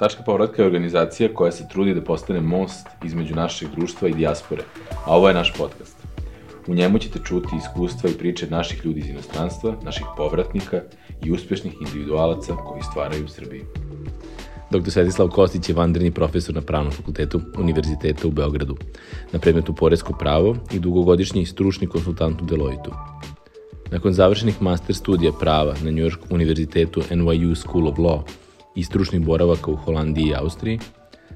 Tačka povratka je organizacija koja se trudi da postane most između našeg društva i dijaspore, a ovo je naš podcast. U njemu ćete čuti iskustva i priče naših ljudi iz inostranstva, naših povratnika i uspešnih individualaca koji stvaraju u Srbiji. Dr. Svetislav Kostić je vanredni profesor na Pravnom fakultetu Univerziteta u Beogradu na predmetu Poresko pravo i dugogodišnji stručni konsultant u Deloitu. Nakon završenih master studija prava na New York Univerzitetu NYU School of Law i stručnih boravaka u Holandiji i Austriji,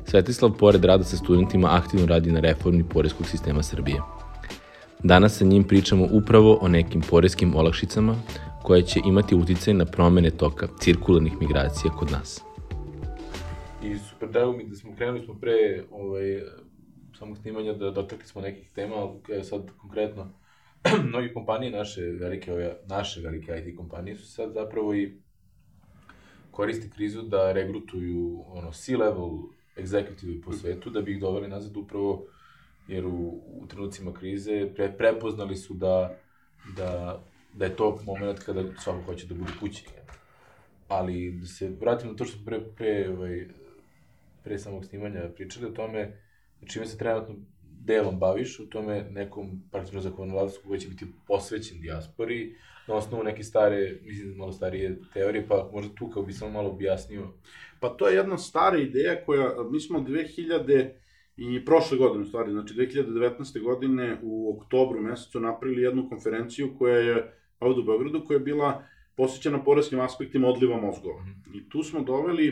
Svetislav, pored rada sa studentima, aktivno radi na reformi poreskog sistema Srbije. Danas sa njim pričamo upravo o nekim poreskim olakšicama koje će imati uticaj na promene toka cirkularnih migracija kod nas. I super, drago mi da smo krenuli smo pre ovaj, samog snimanja da dotakli smo nekih tema, ali sad konkretno mnogi kompanije naše velike, ove, naše velike IT kompanije su sad zapravo i koriste krizu da regrutuju ono, C-level executive po svetu da bi ih doveli nazad upravo jer u, u trenucima krize pre, prepoznali su da, da, da je to moment kada svako hoće da bude kući. Ali da se vratim na to što pre, pre, ovaj, pre samog snimanja pričali o tome čime se trenutno delom baviš, u tome nekom praktično zakonodavstvu koji će biti posvećen dijaspori, na osnovu neke stare, mislim, malo starije teorije, pa možda tu kao bi samo malo objasnio. Pa to je jedna stara ideja koja, mi smo 2000 i prošle godine, u stvari, znači 2019. godine u oktobru mesecu napravili jednu konferenciju koja je ovde u Beogradu, koja je bila posvećena poreskim aspektima odliva mozgova. Mm. I tu smo doveli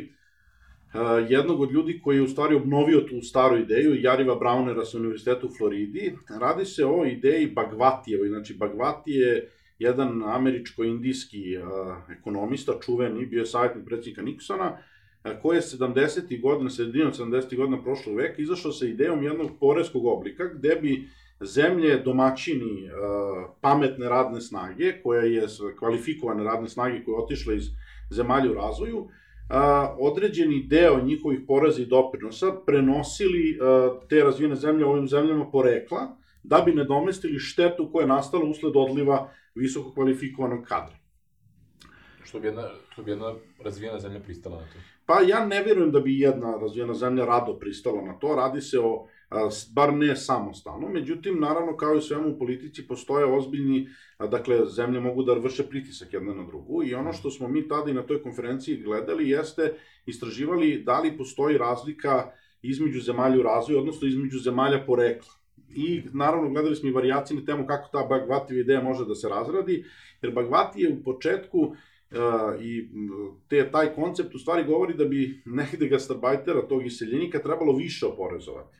uh, jednog od ljudi koji je u stvari obnovio tu staru ideju, Jariva Braunera sa Univerzitetu u Floridi. Radi se o ideji Bagvatijevoj, znači Bagvati je jedan američko-indijski ekonomista, čuveni, bio je savjetnik predsjednika Nixona, koji je 70. godina, sredinom 70. godina prošlog veka, izašao sa idejom jednog poreskog oblika, gde bi zemlje domaćini pametne radne snage, koja je kvalifikovane radne snage koje otišle iz zemalja u razvoju, određeni deo njihovih poreza i doprinosa prenosili te razvijene zemlje ovim zemljama porekla, da bi nadomestili štetu koja je nastala usled odliva visoko kvalifikovanog kadra. Što bi jedna, što bi jedna razvijena zemlja pristala na to? Pa ja ne verujem da bi jedna razvijena zemlja rado pristala na to, radi se o, bar ne samostalno, međutim, naravno, kao i svemu u politici, postoje ozbiljni, dakle, zemlje mogu da vrše pritisak jedna na drugu i ono što smo mi tada i na toj konferenciji gledali jeste, istraživali da li postoji razlika između zemalja u razvoju, odnosno između zemalja porekla. I naravno gledali smo i variacije na temu kako ta Bagvatijeva ideja može da se razradi, jer Bagvati je u početku i te, taj koncept u stvari govori da bi negde gastarbajtera, tog iseljenika, trebalo više oporezovati.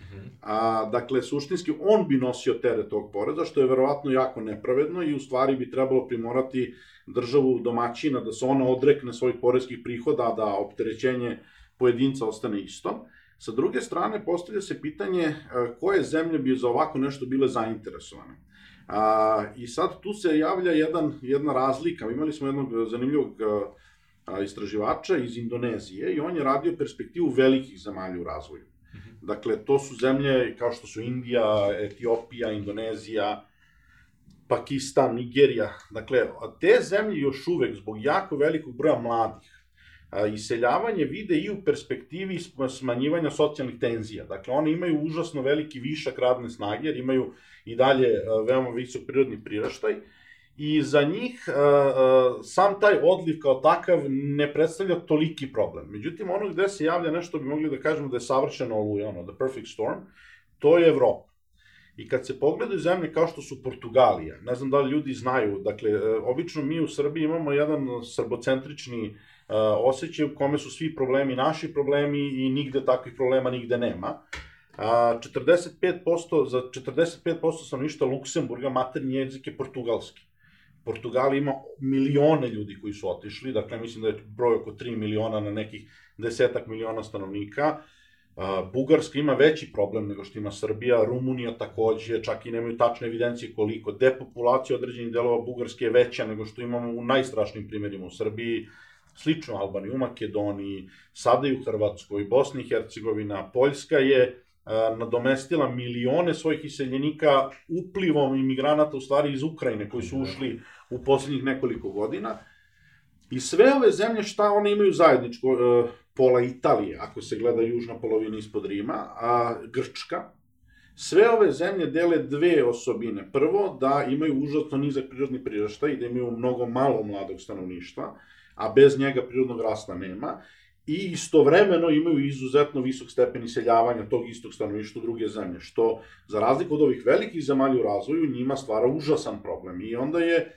Mhm. A, dakle, suštinski, on bi nosio teret tog poreza, što je verovatno jako nepravedno i u stvari bi trebalo primorati državu domaćina da se ona odrekne svojih porezkih prihoda, da opterećenje pojedinca ostane isto. Sa druge strane, postavlja se pitanje koje zemlje bi za ovako nešto bile zainteresovane. A, I sad tu se javlja jedan, jedna razlika. Imali smo jednog zanimljivog a, istraživača iz Indonezije i on je radio perspektivu velikih zemalja u razvoju. Mhm. Dakle, to su zemlje kao što su Indija, Etiopija, Indonezija, Pakistan, Nigerija. Dakle, te zemlje još uvek, zbog jako velikog broja mladih, iseljavanje vide i u perspektivi smanjivanja socijalnih tenzija. Dakle, one imaju užasno veliki višak radne snage, jer imaju i dalje veoma visok prirodni priraštaj, i za njih sam taj odliv kao takav ne predstavlja toliki problem. Međutim, ono gde se javlja nešto bi mogli da kažemo da je savršeno oluja, ono, the perfect storm, to je Evropa. I kad se pogledaju zemlje kao što su Portugalija, ne znam da li ljudi znaju, dakle, e, obično mi u Srbiji imamo jedan srbocentrični uh, osjećaj u kome su svi problemi naši problemi i nigde takvih problema nigde nema. A, 45%, za 45% sam ništa Luksemburga maternji jezik je portugalski. Portugal ima milione ljudi koji su otišli, dakle mislim da je broj oko 3 miliona na nekih desetak miliona stanovnika. Bugarska ima veći problem nego što ima Srbija, Rumunija takođe, čak i nemaju tačne evidencije koliko. Depopulacija određenih delova Bugarske je veća nego što imamo u najstrašnijim primjerima u Srbiji, slično Albaniji, u Makedoniji, sada i u Hrvatskoj, Bosni i Hercegovina, Poljska je nadomestila milione svojih iseljenika uplivom imigranata u stvari iz Ukrajine koji su da. ušli u poslednjih nekoliko godina. I sve ove zemlje, šta one imaju zajedničko? E, pola Italije, ako se gleda južna polovina ispod Rima, a Grčka, Sve ove zemlje dele dve osobine. Prvo, da imaju užasno nizak prirodni priraštaj i da imaju mnogo malo mladog stanovništva, a bez njega prirodnog rasta nema i istovremeno imaju izuzetno visok stepen iseljavanja tog istog stanovništva u druge zemlje, što za razliku od ovih velikih zemalja u razvoju njima stvara užasan problem. I onda je,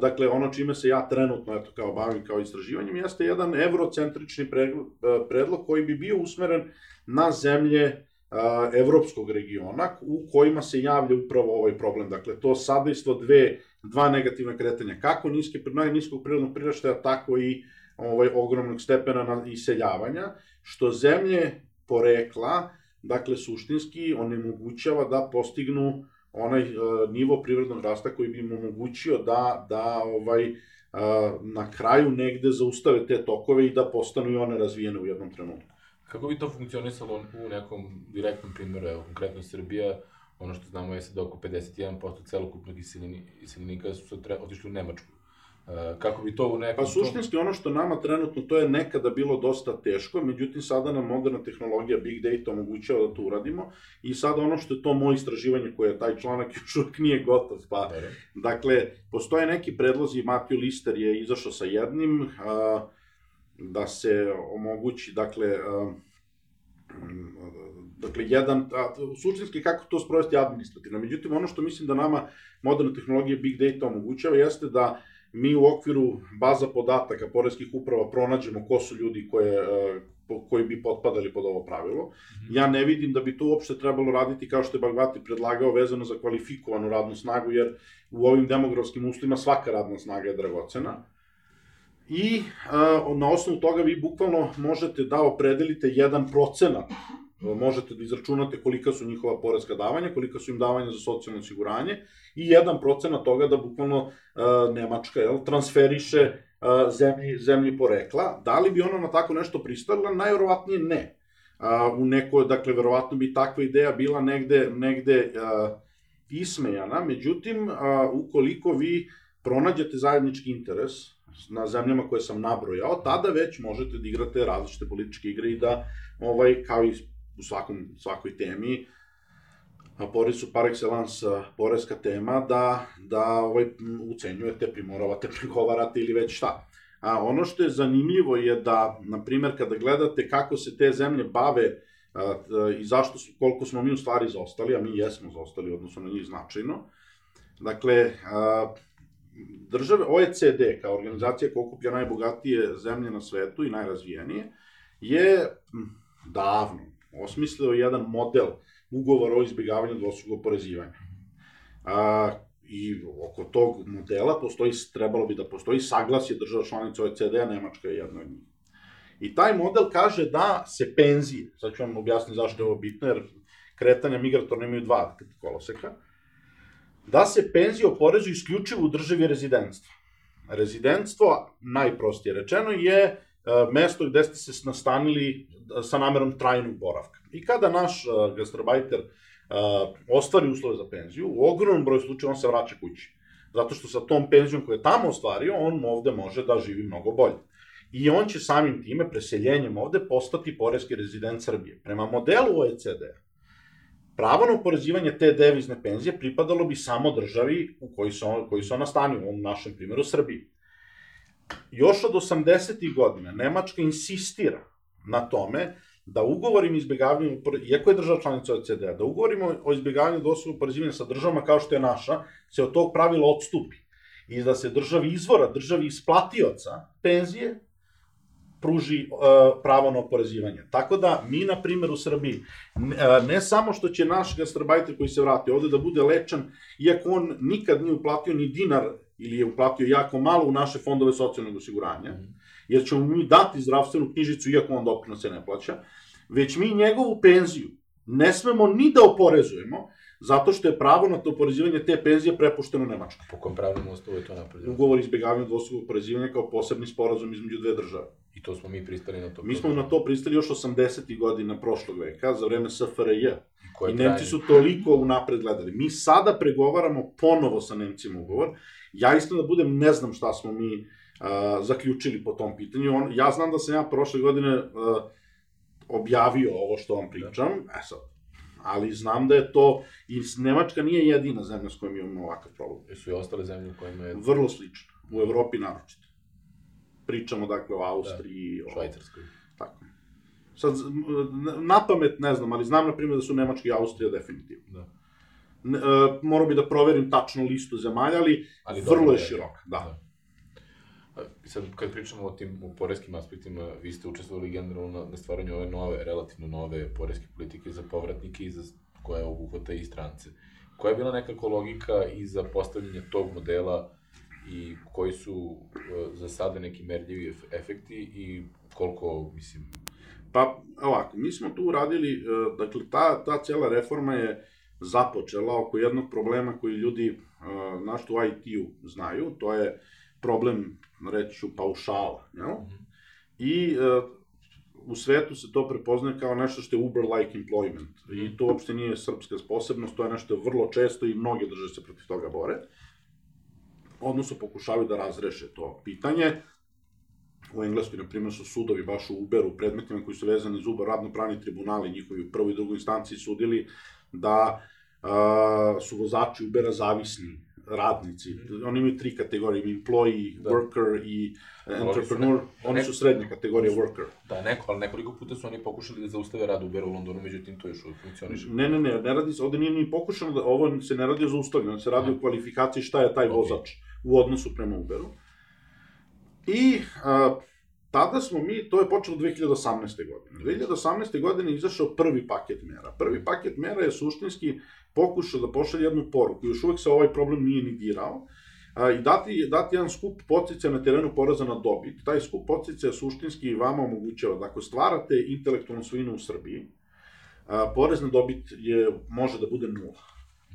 dakle, ono čime se ja trenutno, eto, kao bavim kao istraživanjem, jeste jedan evrocentrični predlog koji bi bio usmeren na zemlje evropskog regiona u kojima se javlja upravo ovaj problem. Dakle, to sadejstvo dve, dva negativna kretanja, kako niske, najniskog prirodnog priraštaja, tako i ovaj, ogromnog stepena na iseljavanja, što zemlje porekla, dakle, suštinski onemogućava da postignu onaj uh, nivo prirodnog rasta koji bi im omogućio da, da ovaj, uh, na kraju negde zaustave te tokove i da postanu i one razvijene u jednom trenutku. Kako bi to funkcionisalo u nekom direktnom primjeru, evo, konkretno Srbija, ono što znamo je da oko 51% celokupnog iseljenika su otišli u Nemačku. Uh, kako bi to u nekom... Pa suštinski ono što nama trenutno, to je nekada bilo dosta teško, međutim sada nam moderna tehnologija Big Data omogućava da to uradimo i sada ono što je to moje istraživanje koje taj članak još uvijek nije gotov, pa Dobre. dakle, postoje neki predlozi, Matthew Lister je izašao sa jednim, uh, da se omogući, dakle, dakle, jedan, a, suštinski kako to sprovesti administrativno. Međutim, ono što mislim da nama moderna tehnologija Big Data omogućava jeste da mi u okviru baza podataka poreskih uprava pronađemo ko su ljudi koje, koji bi potpadali pod ovo pravilo. -hmm. Ja ne vidim da bi to uopšte trebalo raditi kao što je Bagvati predlagao vezano za kvalifikovanu radnu snagu, jer u ovim demografskim uslovima svaka radna snaga je dragocena i a, na osnovu toga vi bukvalno možete da opredelite jedan procenat možete da izračunate kolika su njihova poreska davanja, kolika su im davanja za socijalno osiguranje i jedan procenat toga da bukvalno uh, Nemačka jel, transferiše uh, zemlji, zemlji porekla. Da li bi ona na tako nešto pristala? Najverovatnije ne. U neko, dakle, verovatno bi takva ideja bila negde, negde ismejana, međutim, ukoliko vi pronađete zajednički interes, na zemljama koje sam nabrojao, tada već možete da igrate različite političke igre i da, ovaj, kao i u svakom, svakoj temi, a porez su par excellence poreska tema, da, da ovaj, ucenjujete, primoravate, pregovarate ili već šta. A ono što je zanimljivo je da, na primer, kada gledate kako se te zemlje bave a, i zašto su, koliko smo mi u stvari zaostali, a mi jesmo zaostali odnosno na njih značajno, dakle, a, države, OECD kao organizacija koja okuplja najbogatije zemlje na svetu i najrazvijenije, je davno osmislio jedan model ugovora o izbjegavanju dvostrukog oporezivanja. A, I oko tog modela postoji, trebalo bi da postoji saglasje država članica OECD-a, Nemačka je jedna od njih. I taj model kaže da se penzije, sad ću vam objasniti zašto je ovo bitno, jer kretanja migratorne imaju dva koloseka, da se penzije oporezuju isključivo u državi rezidentstva. Rezidentstvo, najprostije rečeno, je e, mesto gde ste se nastanili sa namerom trajnog boravka. I kada naš e, gastrobajter ostvari uslove za penziju, u ogromnom broju slučaja on se vraća kući. Zato što sa tom penzijom koju je tamo ostvario, on ovde može da živi mnogo bolje. I on će samim time, preseljenjem ovde, postati poreski rezident Srbije. Prema modelu OECD-a, Pravo na oporezivanje te devizne penzije pripadalo bi samo državi u kojoj se, on, koji se ona stani, u ovom našem primjeru Srbiji. Još od 80. godina Nemačka insistira na tome da ugovorim izbjegavanju, iako je država članica OECD-a, da ugovorimo o izbjegavanju doslovno oporezivanja sa državama kao što je naša, se od tog pravila odstupi. I da se državi izvora, državi isplatioca penzije, pruži uh, pravo na oporezivanje. Tako da, mi, na primjer, u Srbiji, ne, ne samo što će naš gastarbajter koji se vrati ovde da bude lečan, iako on nikad nije uplatio ni dinar ili je uplatio jako malo u naše fondove socijalnog osiguranja, mm. Jer ćemo mi dati zdravstvenu knjižicu iako on doprinose ne plaća, već mi njegovu penziju ne smemo ni da oporezujemo, zato što je pravo na to oporezivanje te penzije prepušteno Nemačkoj. Po kom pravnom ustavu je to napravljeno? Ugovor izbjegavanja dvostrukog oporezivanja kao posebni sporazum između dve države. I to smo mi pristali na to. Mi smo na to pristali još 80. godina prošlog veka, za vreme SFRJ. I, I Nemci su toliko unapred gledali. Mi sada pregovaramo ponovo sa Nemcima ugovor. Ja iskreno da budem, ne znam šta smo mi a, zaključili po tom pitanju. On, ja znam da sam ja prošle godine a, objavio ovo što vam pričam, e sad, ali znam da je to, i Nemačka nije jedina zemlja s kojom imamo ovakav problem. Jesu i ostale zemlje kojima je... Vrlo slično, u Evropi naročito. Pričamo dakle o Austriji, da, Švajcarskoj. Tako. Sad, na pamet ne znam, ali znam na primjer da su Nemačka i Austrija definitivno. Da. Ne, uh, morao bi da proverim tačno listu zemalja, ali, ali vrlo je široka. Da. da. Sad, kad pričamo o tim o porezkim aspektima, vi ste učestvovali generalno na, na stvaranju ove nove, relativno nove poreske politike za povratnike i za koje obuhvata i strance. Koja je bila nekako logika i za postavljanje tog modela i koji su uh, za sada neki merljivi efekti i koliko, mislim... Pa, ovako, mi smo tu uradili, uh, dakle, ta, ta cela reforma je započela oko jednog problema koji ljudi, uh, našto u IT-u znaju, to je problem reći ću, paušala. Jel? Mm -hmm. I uh, u svetu se to prepoznaje kao nešto što je Uber-like employment. I mhm. to uopšte nije srpska posebnost, to je nešto vrlo često i mnoge države se protiv toga bore. Odnosno, pokušavaju da razreše to pitanje. U Engleskoj, na primjer, su sudovi baš u Uberu, predmetima koji su vezani za Uber, radno-pravni tribunali, njihovi u prvoj i drugoj instanciji sudili da uh, su vozači Ubera zavisni radnici. Oni imaju tri kategorije, imaju employee, da. worker i entrepreneur. Oni su srednja kategorija worker. Da, neko, ali nekoliko puta su oni pokušali da zaustave rad Uber u Londonu, međutim to još uvijek funkcioniše. Ne, ne, ne, ne radi se, ovde nije ni pokušano da, ovo se ne radi o zaustavljanju, se radi o kvalifikaciji šta je taj okay. vozač u odnosu prema Uberu. I a, tada smo mi, to je počelo 2018. godine. 2018. godine izašao prvi paket mera. Prvi paket mera je suštinski pokušao da pošalje jednu poruku. Još uvek se ovaj problem nije ni dirao i dati, dati jedan skup podsjeća na terenu poreza na dobit. Taj skup podsjeća suštinski vama omogućava da ako stvarate intelektualnu svojinu u Srbiji, a, porez na dobit je, može da bude nula.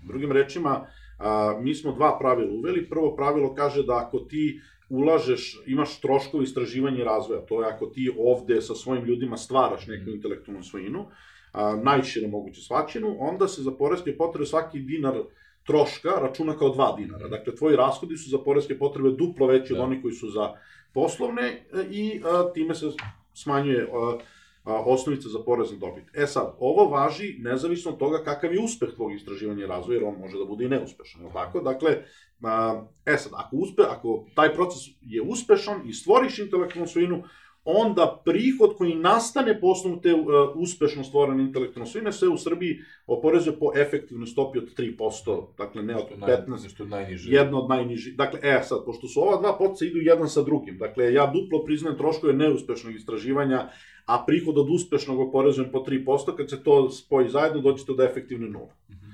Drugim rečima, a, mi smo dva pravila uveli. Prvo pravilo kaže da ako ti ulažeš, imaš troškovi istraživanja i razvoja, to je ako ti ovde sa svojim ljudima stvaraš neku intelektualnu svojinu, a, najšire moguće svačinu, onda se za poreske potrebe svaki dinar troška računa kao 2 dinara. Dakle, tvoji rashodi su za poreske potrebe duplo veći da. od onih koji su za poslovne e, i a, time se smanjuje a, a, osnovica za porez na dobit. E sad, ovo važi nezavisno od toga kakav je uspeh tvog istraživanja i razvoja, jer on može da bude i neuspešan, je tako? Dakle, e sad, ako, uspe, ako taj proces je uspešan i stvoriš intelektualnu svojinu, onda prihod koji nastane po osnovu te uh, uspešno stvorene intelektualne svojine se u Srbiji oporezuje po efektivnoj stopi od 3%, dakle ne od 15, što najniže. jedno od najnižih. Dakle, e sad, pošto su ova dva potica idu jedan sa drugim, dakle ja duplo priznajem troškove neuspešnog istraživanja, a prihod od uspešnog oporezujem po 3%, kad se to spoji zajedno, doćete do efektivne nule. Mm -hmm.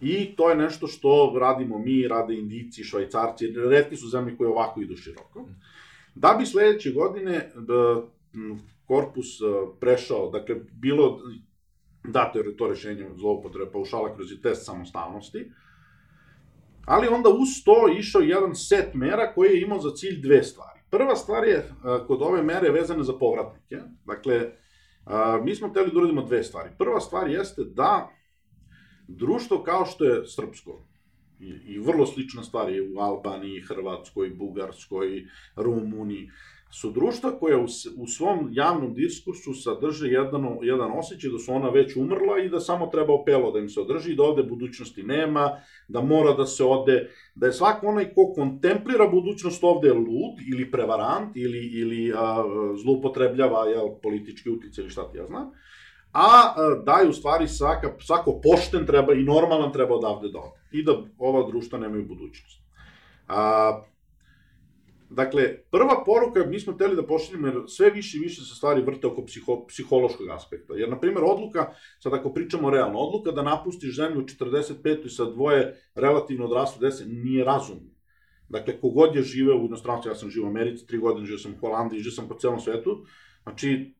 I to je nešto što radimo mi, rade Indici, Švajcarci, redki su zemlje koje ovako idu široko. Mm -hmm. Da bi sledeće godine da, korpus e, prešao, dakle, bilo dato je to rešenje zloupotrebe paušala kroz test samostalnosti, ali onda uz to išao jedan set mera koji je imao za cilj dve stvari. Prva stvar je, e, kod ove mere vezane za povratnike, dakle, mi smo hteli da uradimo dve stvari. Prva stvar jeste da društvo kao što je srpsko, I, vrlo slična stvar je u Albaniji, Hrvatskoj, Bugarskoj, Rumuniji, su društva koja u, u svom javnom diskursu sadrže jedan, jedan osjećaj da su ona već umrla i da samo treba opelo da im se održi, da ovde budućnosti nema, da mora da se ode, da je svako onaj ko kontemplira budućnost ovde lud ili prevarant ili, ili a, zloupotrebljava jel, politički utice ili šta ti ja znam, a da je u stvari svaka, svako pošten treba i normalan treba odavde da ode i da ova društva nemaju budućnost. A, dakle, prva poruka, mi smo hteli da pošaljemo, jer sve više i više se stvari vrte oko psiho, psihološkog aspekta. Jer, na primjer, odluka, sad ako pričamo realno, odluka da napustiš zemlju u 45. i sa dvoje relativno odrasle dese nije razumno. Dakle, kogod je živeo u inostranstvu, ja sam živeo u Americi, tri godine živeo sam u Holandiji, živeo sam po celom svetu, znači,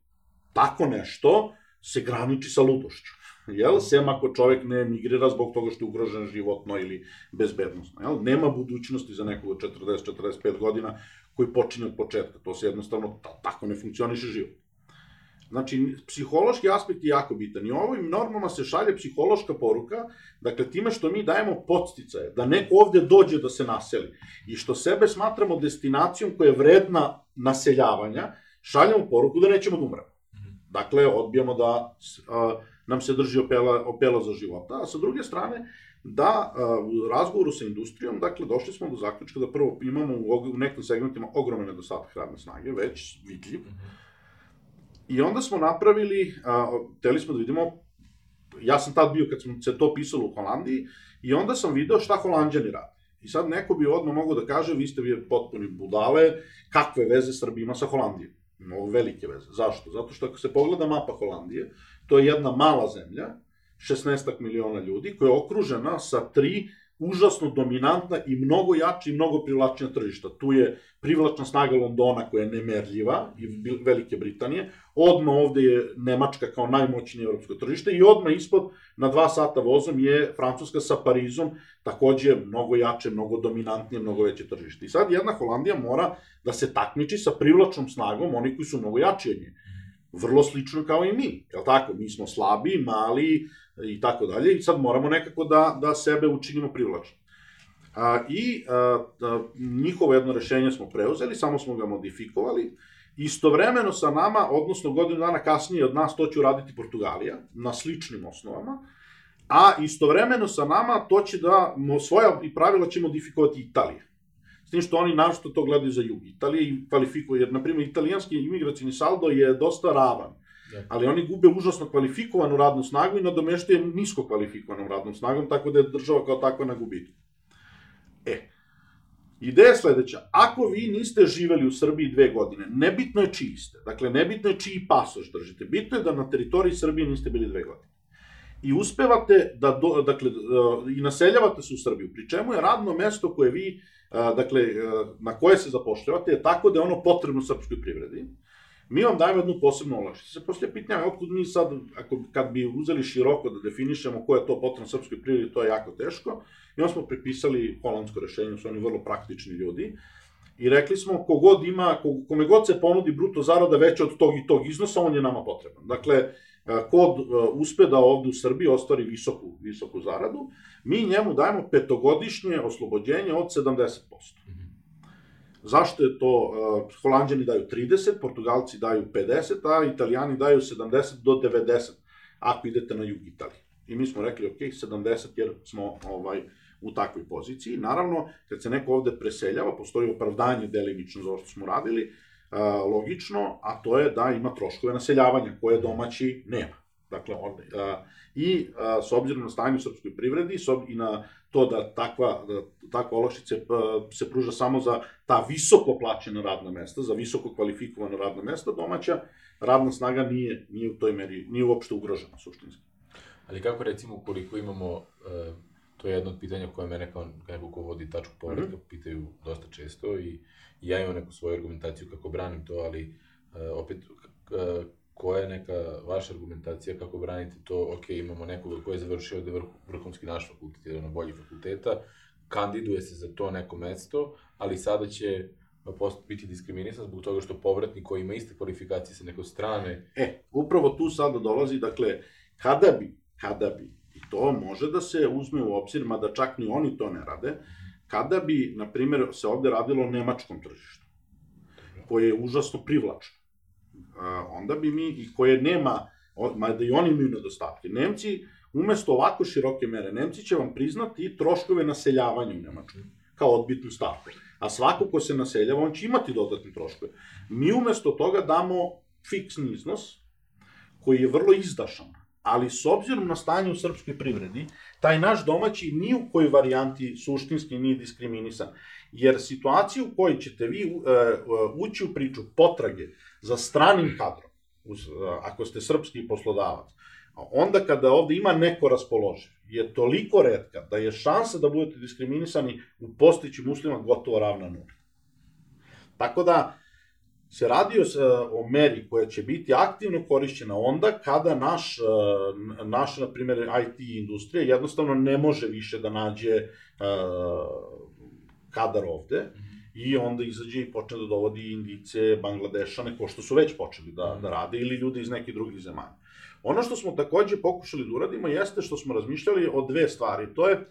tako nešto se graniči sa ludošću. Jel? Sem ako čovek ne emigrira zbog toga što je ugrožen životno ili bezbednostno. Jel? Nema budućnosti za nekog od 40-45 godina koji počinje od početka. To se jednostavno, tako ne funkcioniše život. Znači, psihološki aspekt je jako bitan i ovim normama se šalje psihološka poruka, dakle, time što mi dajemo podsticaje, da neko ovde dođe da se naseli i što sebe smatramo destinacijom koja je vredna naseljavanja, šaljemo poruku da nećemo da umremo. Dakle, odbijamo da nam se drži opela, opela za života, a sa druge strane, da u razgovoru sa industrijom, dakle, došli smo do zaključka da prvo imamo u, u nekim segmentima ogroman nedostatak radne snage, već vidljiv, I onda smo napravili, a, teli smo da vidimo, ja sam tad bio kad smo se to pisalo u Holandiji, i onda sam video šta holandjani rade. I sad neko bi odmah mogao da kaže, vi ste vi potpuni budale, kakve veze Srbija ima sa Holandijom? Mnogo velike veze. Zašto? Zato što ako se pogleda mapa Holandije, to je jedna mala zemlja, 16 miliona ljudi, koja je okružena sa tri užasno dominantna i mnogo jača i mnogo privlačnija tržišta. Tu je privlačna snaga Londona koja je nemerljiva i Velike Britanije, odmah ovde je Nemačka kao najmoćnije evropsko tržište i odmah ispod na dva sata vozom je Francuska sa Parizom, takođe mnogo jače, mnogo dominantnije, mnogo veće tržište. I sad jedna Holandija mora da se takmiči sa privlačnom snagom oni koji su mnogo jači od nje. Vrlo slično kao i mi, je tako? Mi smo slabi, mali, i tako dalje i sad moramo nekako da, da sebe učinimo privlačno. A, I a, a, njihovo jedno rešenje smo preuzeli, samo smo ga modifikovali, Istovremeno sa nama, odnosno godinu dana kasnije od nas, to će uraditi Portugalija, na sličnim osnovama, a istovremeno sa nama to će da, svoja i pravila će modifikovati Italija. S tim što oni našto to gledaju za jug Italije i kvalifikuju, jer, na primjer, italijanski imigracijni saldo je dosta ravan ali oni gube užasno kvalifikovanu radnu snagu i nadomeštuje nisko kvalifikovanom radnom snagom, tako da je država kao takva na gubitku. E, Ideja je sledeća, ako vi niste živeli u Srbiji dve godine, nebitno je čiji ste, dakle, nebitno je čiji pasoš držite, bitno je da na teritoriji Srbije niste bili dve godine. I uspevate da, do, dakle, i naseljavate se u Srbiju, pri čemu je radno mesto koje vi, dakle, na koje se zapošljavate, je tako da je ono potrebno srpskoj privredi, mi vam dajemo jednu posebnu olakšicu. Se poslije pitanja, otkud mi sad, ako, kad bi uzeli široko da definišemo ko je to potrebno srpskoj privredi, to je jako teško. I onda smo prepisali holandsko rešenje, su oni vrlo praktični ljudi. I rekli smo, kogod ima, kome god se ponudi bruto zarada veća od tog i tog iznosa, on je nama potreban. Dakle, kod uspe da ovde u Srbiji ostvari visoku, visoku zaradu, mi njemu dajemo petogodišnje oslobođenje od 70%. Zašto je to? Uh, Holandjani daju 30, Portugalci daju 50, a Italijani daju 70 do 90, ako idete na jug Italije. I mi smo rekli, ok, 70 jer smo ovaj, u takvoj poziciji. Naravno, kad se neko ovde preseljava, postoji opravdanje delimično za ovo što smo radili, uh, logično, a to je da ima troškove naseljavanja koje domaći nema. Dakle, ovde, uh, i s obzirom na stanje u srpskoj privredi so, i na to da takva, da takva olakšice se pruža samo za ta visoko plaćena radna mesta, za visoko kvalifikovana radna mesta, domaća radna snaga nije, nije u toj meri, nije uopšte ugrožena suštinski. Ali kako recimo ukoliko imamo, uh, to je jedno od pitanja koje mene kao neko ko vodi tačku povratka mm -hmm. pitaju dosta često i, i ja imam neku svoju argumentaciju kako branim to, ali uh, opet koja je neka vaša argumentacija kako branite to, ok, imamo nekoga ko je završio da vrh, vrhunski naš fakultet, jedan od boljih fakulteta, kandiduje se za to neko mesto, ali sada će post, biti diskriminisan zbog toga što povratnik koji ima iste kvalifikacije sa neko strane... E, upravo tu sada dolazi, dakle, kada bi, kada bi, i to može da se uzme u obzir, mada čak ni oni to ne rade, kada bi, na primjer, se ovde radilo o nemačkom tržištu, koje je užasno privlačno onda bi mi, i koje nema, mada i oni imaju nedostatke, Nemci, umesto ovako široke mere, Nemci će vam priznati troškove naseljavanja u Nemačkoj, kao odbitnu stavku. A svako ko se naseljava, on će imati dodatne troškove. Mi umesto toga damo fiksni iznos, koji je vrlo izdašan, ali s obzirom na stanje u srpskoj privredi, taj naš domaći ni u kojoj varijanti suštinski nije diskriminisan. Jer situaciju u kojoj ćete vi uh, ući u priču potrage za stranim kadrom, uz, ako ste srpski poslodavac, onda kada ovde ima neko raspoloživ, je toliko redka da je šansa da budete diskriminisani u postićim uslovima gotovo ravna nula. Tako da, se radi o, o meri koja će biti aktivno korišćena onda kada naš, naš na primjer, IT industrija jednostavno ne može više da nađe uh, kadar ovde, i onda izađe i počne da dovodi Indice, Bangladešane, ko što su već počeli da, da rade, ili ljudi iz nekih drugih zemalja. Ono što smo takođe pokušali da uradimo jeste što smo razmišljali o dve stvari. To je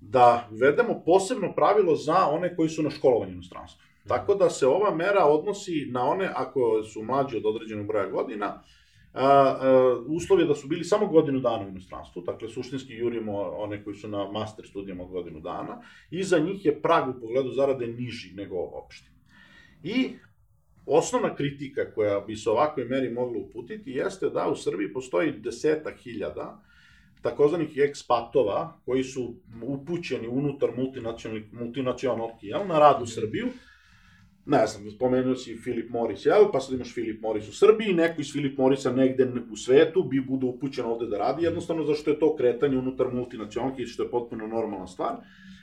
da uvedemo posebno pravilo za one koji su na školovanju inostranstvu. Tako da se ova mera odnosi na one, ako su mlađi od određenog broja godina, a, a, uslov je da su bili samo godinu dana u inostranstvu, dakle suštinski jurimo one koji su na master studijama od godinu dana, i za njih je prag u pogledu zarade niži nego opšti. I osnovna kritika koja bi se ovakvoj meri mogla uputiti jeste da u Srbiji postoji deseta hiljada takozvanih ekspatova koji su upućeni unutar multinacionalnih multinacionalki, jel, na rad u Srbiju, ne znam, spomenuo si Filip Morris, jel? Pa sad imaš Filip Morris u Srbiji, neko iz Filip Morisa negde u svetu bi bude upućen ovde da radi, jednostavno zašto je to kretanje unutar multinacionalke, što je potpuno normalna stvar.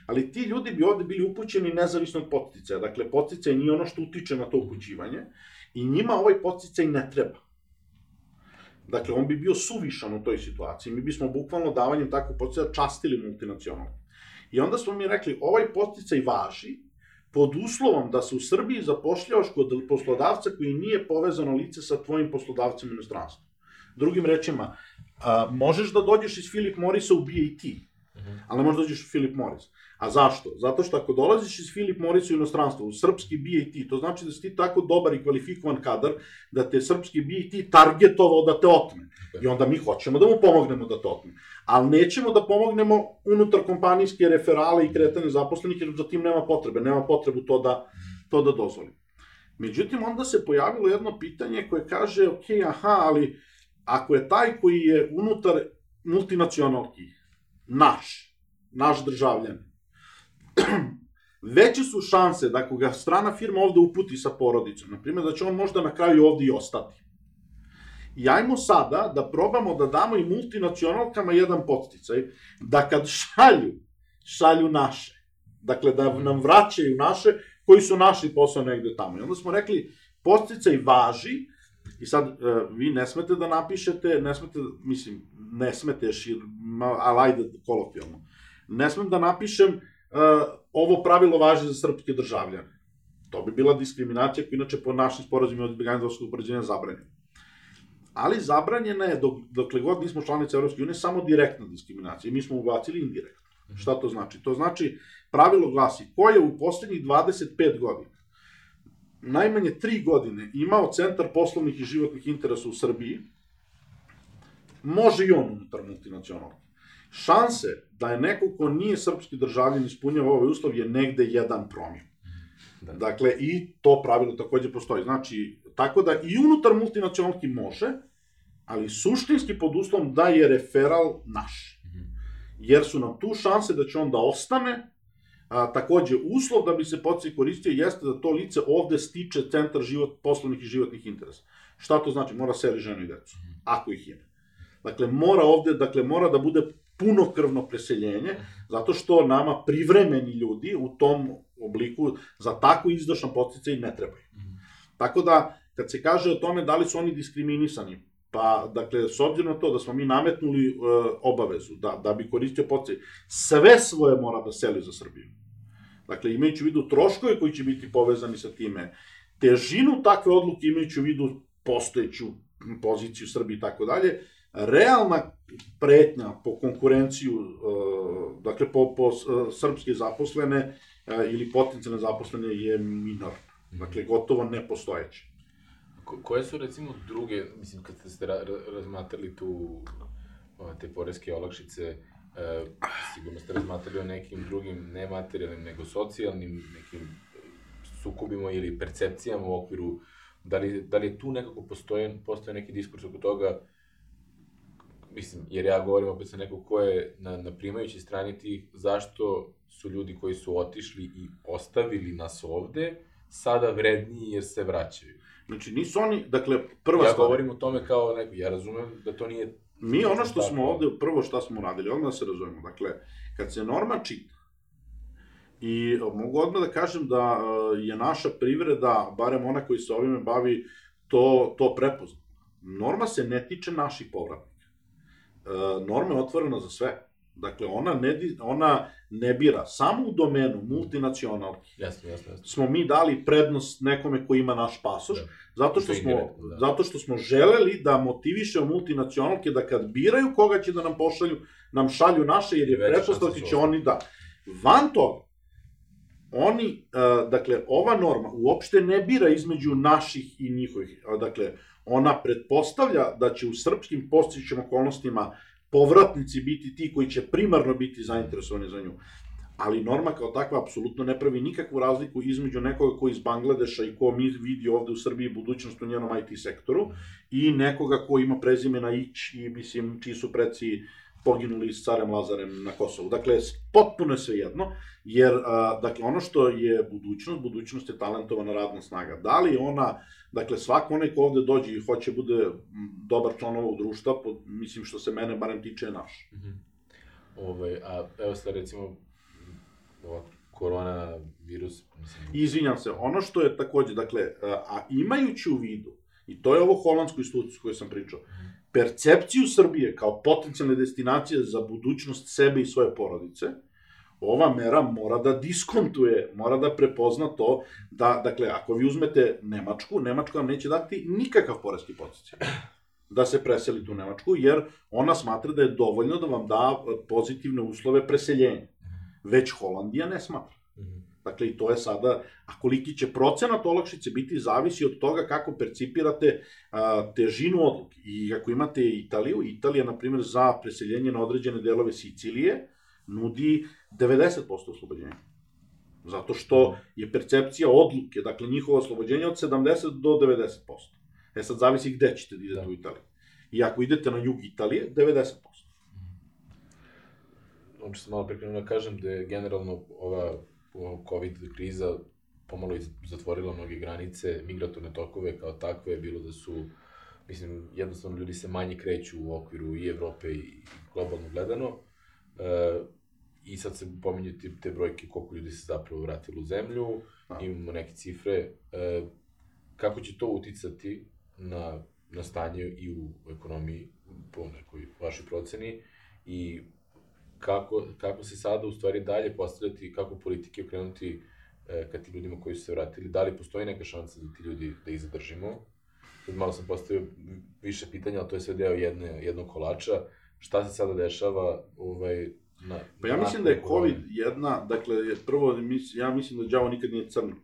Ali ti ljudi bi ovde bili upućeni nezavisno od poticaja. Dakle, poticaj nije ono što utiče na to upućivanje i njima ovaj poticaj ne treba. Dakle, on bi bio suvišan u toj situaciji. Mi bismo bukvalno davanjem takvog poticaja častili multinacionalke. I onda smo mi rekli, ovaj poticaj važi, pod uslovom da se u Srbiji zapošljavaš kod poslodavca koji nije povezano lice sa tvojim poslodavcem u inostranstvu. Drugim rečima, a, možeš da dođeš iz Philip Morrisa u BAT, -huh. ali ne možeš da dođeš u Philip Morris. A zašto? Zato što ako dolaziš iz Philip Morrisa u inostranstvo, u srpski BAT, to znači da si ti tako dobar i kvalifikovan kadar da te srpski BAT targetovao da te otme. I onda mi hoćemo da mu pomognemo da te otme ali nećemo da pomognemo unutar kompanijske referale i kretanje zaposlenih, jer za tim nema potrebe, nema potrebu to da, to da dozvoli. Međutim, onda se pojavilo jedno pitanje koje kaže, ok, aha, ali ako je taj koji je unutar multinacionalki, naš, naš državljan, veće su šanse da ako ga strana firma ovde uputi sa porodicom, na primjer, da će on možda na kraju ovde i ostati. I ajmo sada da probamo da damo i multinacionalkama jedan podsticaj, da kad šalju, šalju naše. Dakle, da nam vraćaju naše, koji su našli posao negde tamo. I onda smo rekli, podsticaj važi, i sad uh, vi ne smete da napišete, ne smete, mislim, ne smete šir, ali ajde kolokvijalno, ne smem da napišem uh, ovo pravilo važi za srpske državljane. To bi bila diskriminacija koja inače po našim sporazumima od izbjeganja dvostrukog upoređenja zabranjena ali zabranjena je, dok, dokle god nismo članice Evropske unije, samo direktna diskriminacija. Mi smo ubacili indirektno. Mhm. Šta to znači? To znači, pravilo glasi, ko je u poslednjih 25 godina, najmanje 3 godine imao centar poslovnih i životnih interesa u Srbiji, može i on unutar multinacionalnog. Šanse da je neko ko nije srpski državljan ispunjava ovaj uslov je negde jedan promil. Da. Dakle, i to pravilo takođe postoji. Znači, tako da i unutar multinacionalki može, ali suštinski pod uslovom da je referal naš. Jer su nam tu šanse da će on da ostane, a, takođe, uslov da bi se podsjej koristio jeste da to lice ovde stiče centar život, poslovnih i životnih interesa. Šta to znači? Mora seli ženu i decu, ako ih ima. Dakle, mora ovde, dakle, mora da bude punokrvno preseljenje, zato što nama privremeni ljudi u tom obliku za tako izdašan podsticaj ne trebaju. Tako da, kad se kaže o tome da li su oni diskriminisani, pa, dakle, s obzirom na to da smo mi nametnuli e, obavezu da, da bi koristio podsjej, sve svoje mora da seli za Srbiju. Dakle, imajući u vidu troškove koji će biti povezani sa time, težinu takve odluke imajući u vidu postojeću poziciju Srbije i tako dalje, realna pretnja po konkurenciju, e, dakle, po, po e, srpske zaposlene ili potencijalne zaposlene je minorna. Dakle, gotovo nepostojeće. Ko, koje su recimo druge, mislim kad ste ra, ra, razmatrali tu te poreske olakšice, e, sigurno ste razmatrali o nekim drugim nematerijalnim nego socijalnim nekim sukubima ili percepcijama u okviru da li, da li tu nekako postoje, postoje neki diskurs oko toga mislim, jer ja govorim opet sa nekog ko je na, na primajući strani tih, zašto su ljudi koji su otišli i ostavili nas ovde, sada vredniji jer se vraćaju. Znači, nisu oni, dakle, prva ja stvar... Ja govorim o tome kao neko, ja razumem da to nije... Mi ono što smo ovde, prvo šta smo radili, odmah da se razumemo, dakle, kad se norma čita, i mogu odmah da kažem da e, je naša privreda, barem ona koji se ovime bavi, to, to prepozna. Norma se ne tiče naših povratnika. E, norma je otvorena za sve. Dakle, ona ne, ona ne bira. Samo u domenu multinacionalki jasno, jasno, jasno. smo mi dali prednost nekome ko ima naš pasoš, Da. zato što smo, da. zato što smo želeli da motivišemo multinacionalke da kad biraju koga će da nam pošalju, nam šalju naše, jer je šansa će oni da. Van toga, oni, uh, dakle, ova norma uopšte ne bira između naših i njihovih. Dakle, ona pretpostavlja da će u srpskim postićim okolnostima povratnici biti ti koji će primarno biti zainteresovani za nju. Ali norma kao takva apsolutno ne pravi nikakvu razliku između nekoga ko iz Bangladeša i ko mi vidi ovde u Srbiji budućnost u njenom IT sektoru i nekoga ko ima prezime na Ić i mislim čiji su preci poginuli s carem Lazarem na Kosovu. Dakle, potpuno je sve jedno, jer a, dakle, ono što je budućnost, budućnost je talentovana radna snaga. Da li ona, dakle, svako onaj ko ovde dođe i hoće bude dobar član ovog društva, po, mislim što se mene barem tiče je naš. Mhm. Ovaj, a evo sad recimo, ova korona virus, mislim, izvinjam se, ono što je takođe, dakle, a, a imajući u vidu, i to je ovo holandsku studiju koju sam pričao, percepciju Srbije kao potencijalne destinacije za budućnost sebe i svoje porodice, ova mera mora da diskontuje, mora da prepozna to da, dakle, ako vi uzmete Nemačku, Nemačka vam neće dati nikakav poreski podsjećaj da se preselite u Nemačku, jer ona smatra da je dovoljno da vam da pozitivne uslove preseljenja. Već Holandija ne smatra. Dakle, i to je sada, a koliki će procenat olakšice biti, zavisi od toga kako percipirate a, težinu odluke. I ako imate Italiju, Italija, na primjer, za preseljenje na određene delove Sicilije, nudi 90% oslobođenja. Zato što je percepcija odluke, dakle njihovo oslobođenje od 70 do 90%. E sad zavisi gde ćete da idete Da. u Italiji. I ako idete na jug Italije, 90%. ono što sam malo prekrenuo da kažem da je generalno ova COVID kriza pomalo zatvorila mnoge granice, migratorne tokove kao takve, bilo da su, mislim, jednostavno ljudi se manje kreću u okviru i Evrope i, globalno gledano. E, I sad se pominju te, te brojke koliko ljudi se zapravo vratilo u zemlju, Da. imamo neke cifre. E, kako će to uticati na, na stanje i u ekonomiji, po nekoj vašoj proceni, i kako, kako se sada u stvari dalje postavljati, kako politike okrenuti e, ka tim ljudima koji su se vratili, da li postoji neka šansa da ti ljudi, da ih zadržimo? Sad malo sam postavio više pitanja, ali to je sve deo jedne, jednog kolača. Šta se sada dešava ovaj, na, Pa ja mislim da je COVID jedna, dakle, je prvo, ja mislim da đavo nikad nije crno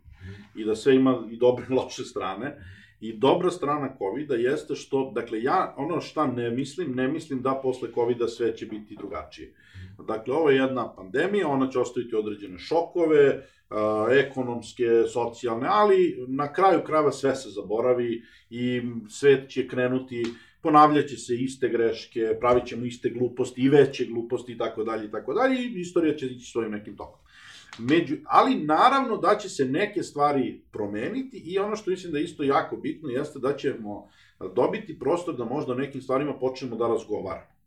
i da sve ima i dobre i loše strane. I dobra strana COVID-a jeste što, dakle, ja ono šta ne mislim, ne mislim da posle COVID-a sve će biti drugačije. Dakle, ovo je jedna pandemija, ona će ostaviti određene šokove, a, ekonomske, socijalne, ali na kraju krajeva sve se zaboravi i svet će krenuti ponavljaće se iste greške, pravit ćemo iste gluposti i veće gluposti i tako dalje i tako dalje i istorija će ići svojim nekim tokom. Među, ali naravno da će se neke stvari promeniti i ono što mislim da je isto jako bitno jeste da ćemo dobiti prostor da možda o nekim stvarima počnemo da razgovaramo.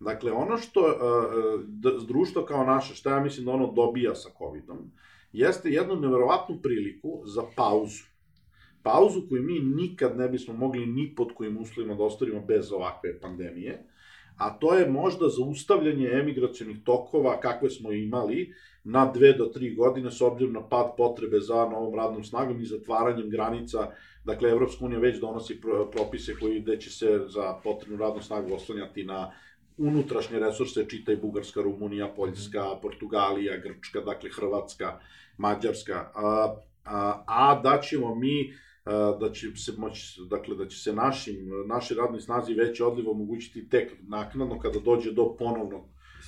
Dakle, ono što uh, društvo kao naše, šta ja mislim da ono dobija sa COVID-om, jeste jednu neverovatnu priliku za pauzu pauzu koju mi nikad ne bismo mogli ni pod kojim uslovima da ostvarimo bez ovakve pandemije, a to je možda zaustavljanje emigracionih tokova kakve smo imali na dve do tri godine s obzirom na pad potrebe za novom radnom snagom i zatvaranjem granica. Dakle, Evropska unija već donosi pro- propise koji gde će se za potrebnu radnu snagu oslanjati na unutrašnje resurse, čitaj Bugarska, Rumunija, Poljska, Portugalija, Grčka, dakle Hrvatska, Mađarska, a, a, a da ćemo mi a, da će se moći, dakle, da će se našim, našoj radnoj snazi veći odliv omogućiti tek naknadno kada dođe do ponovnog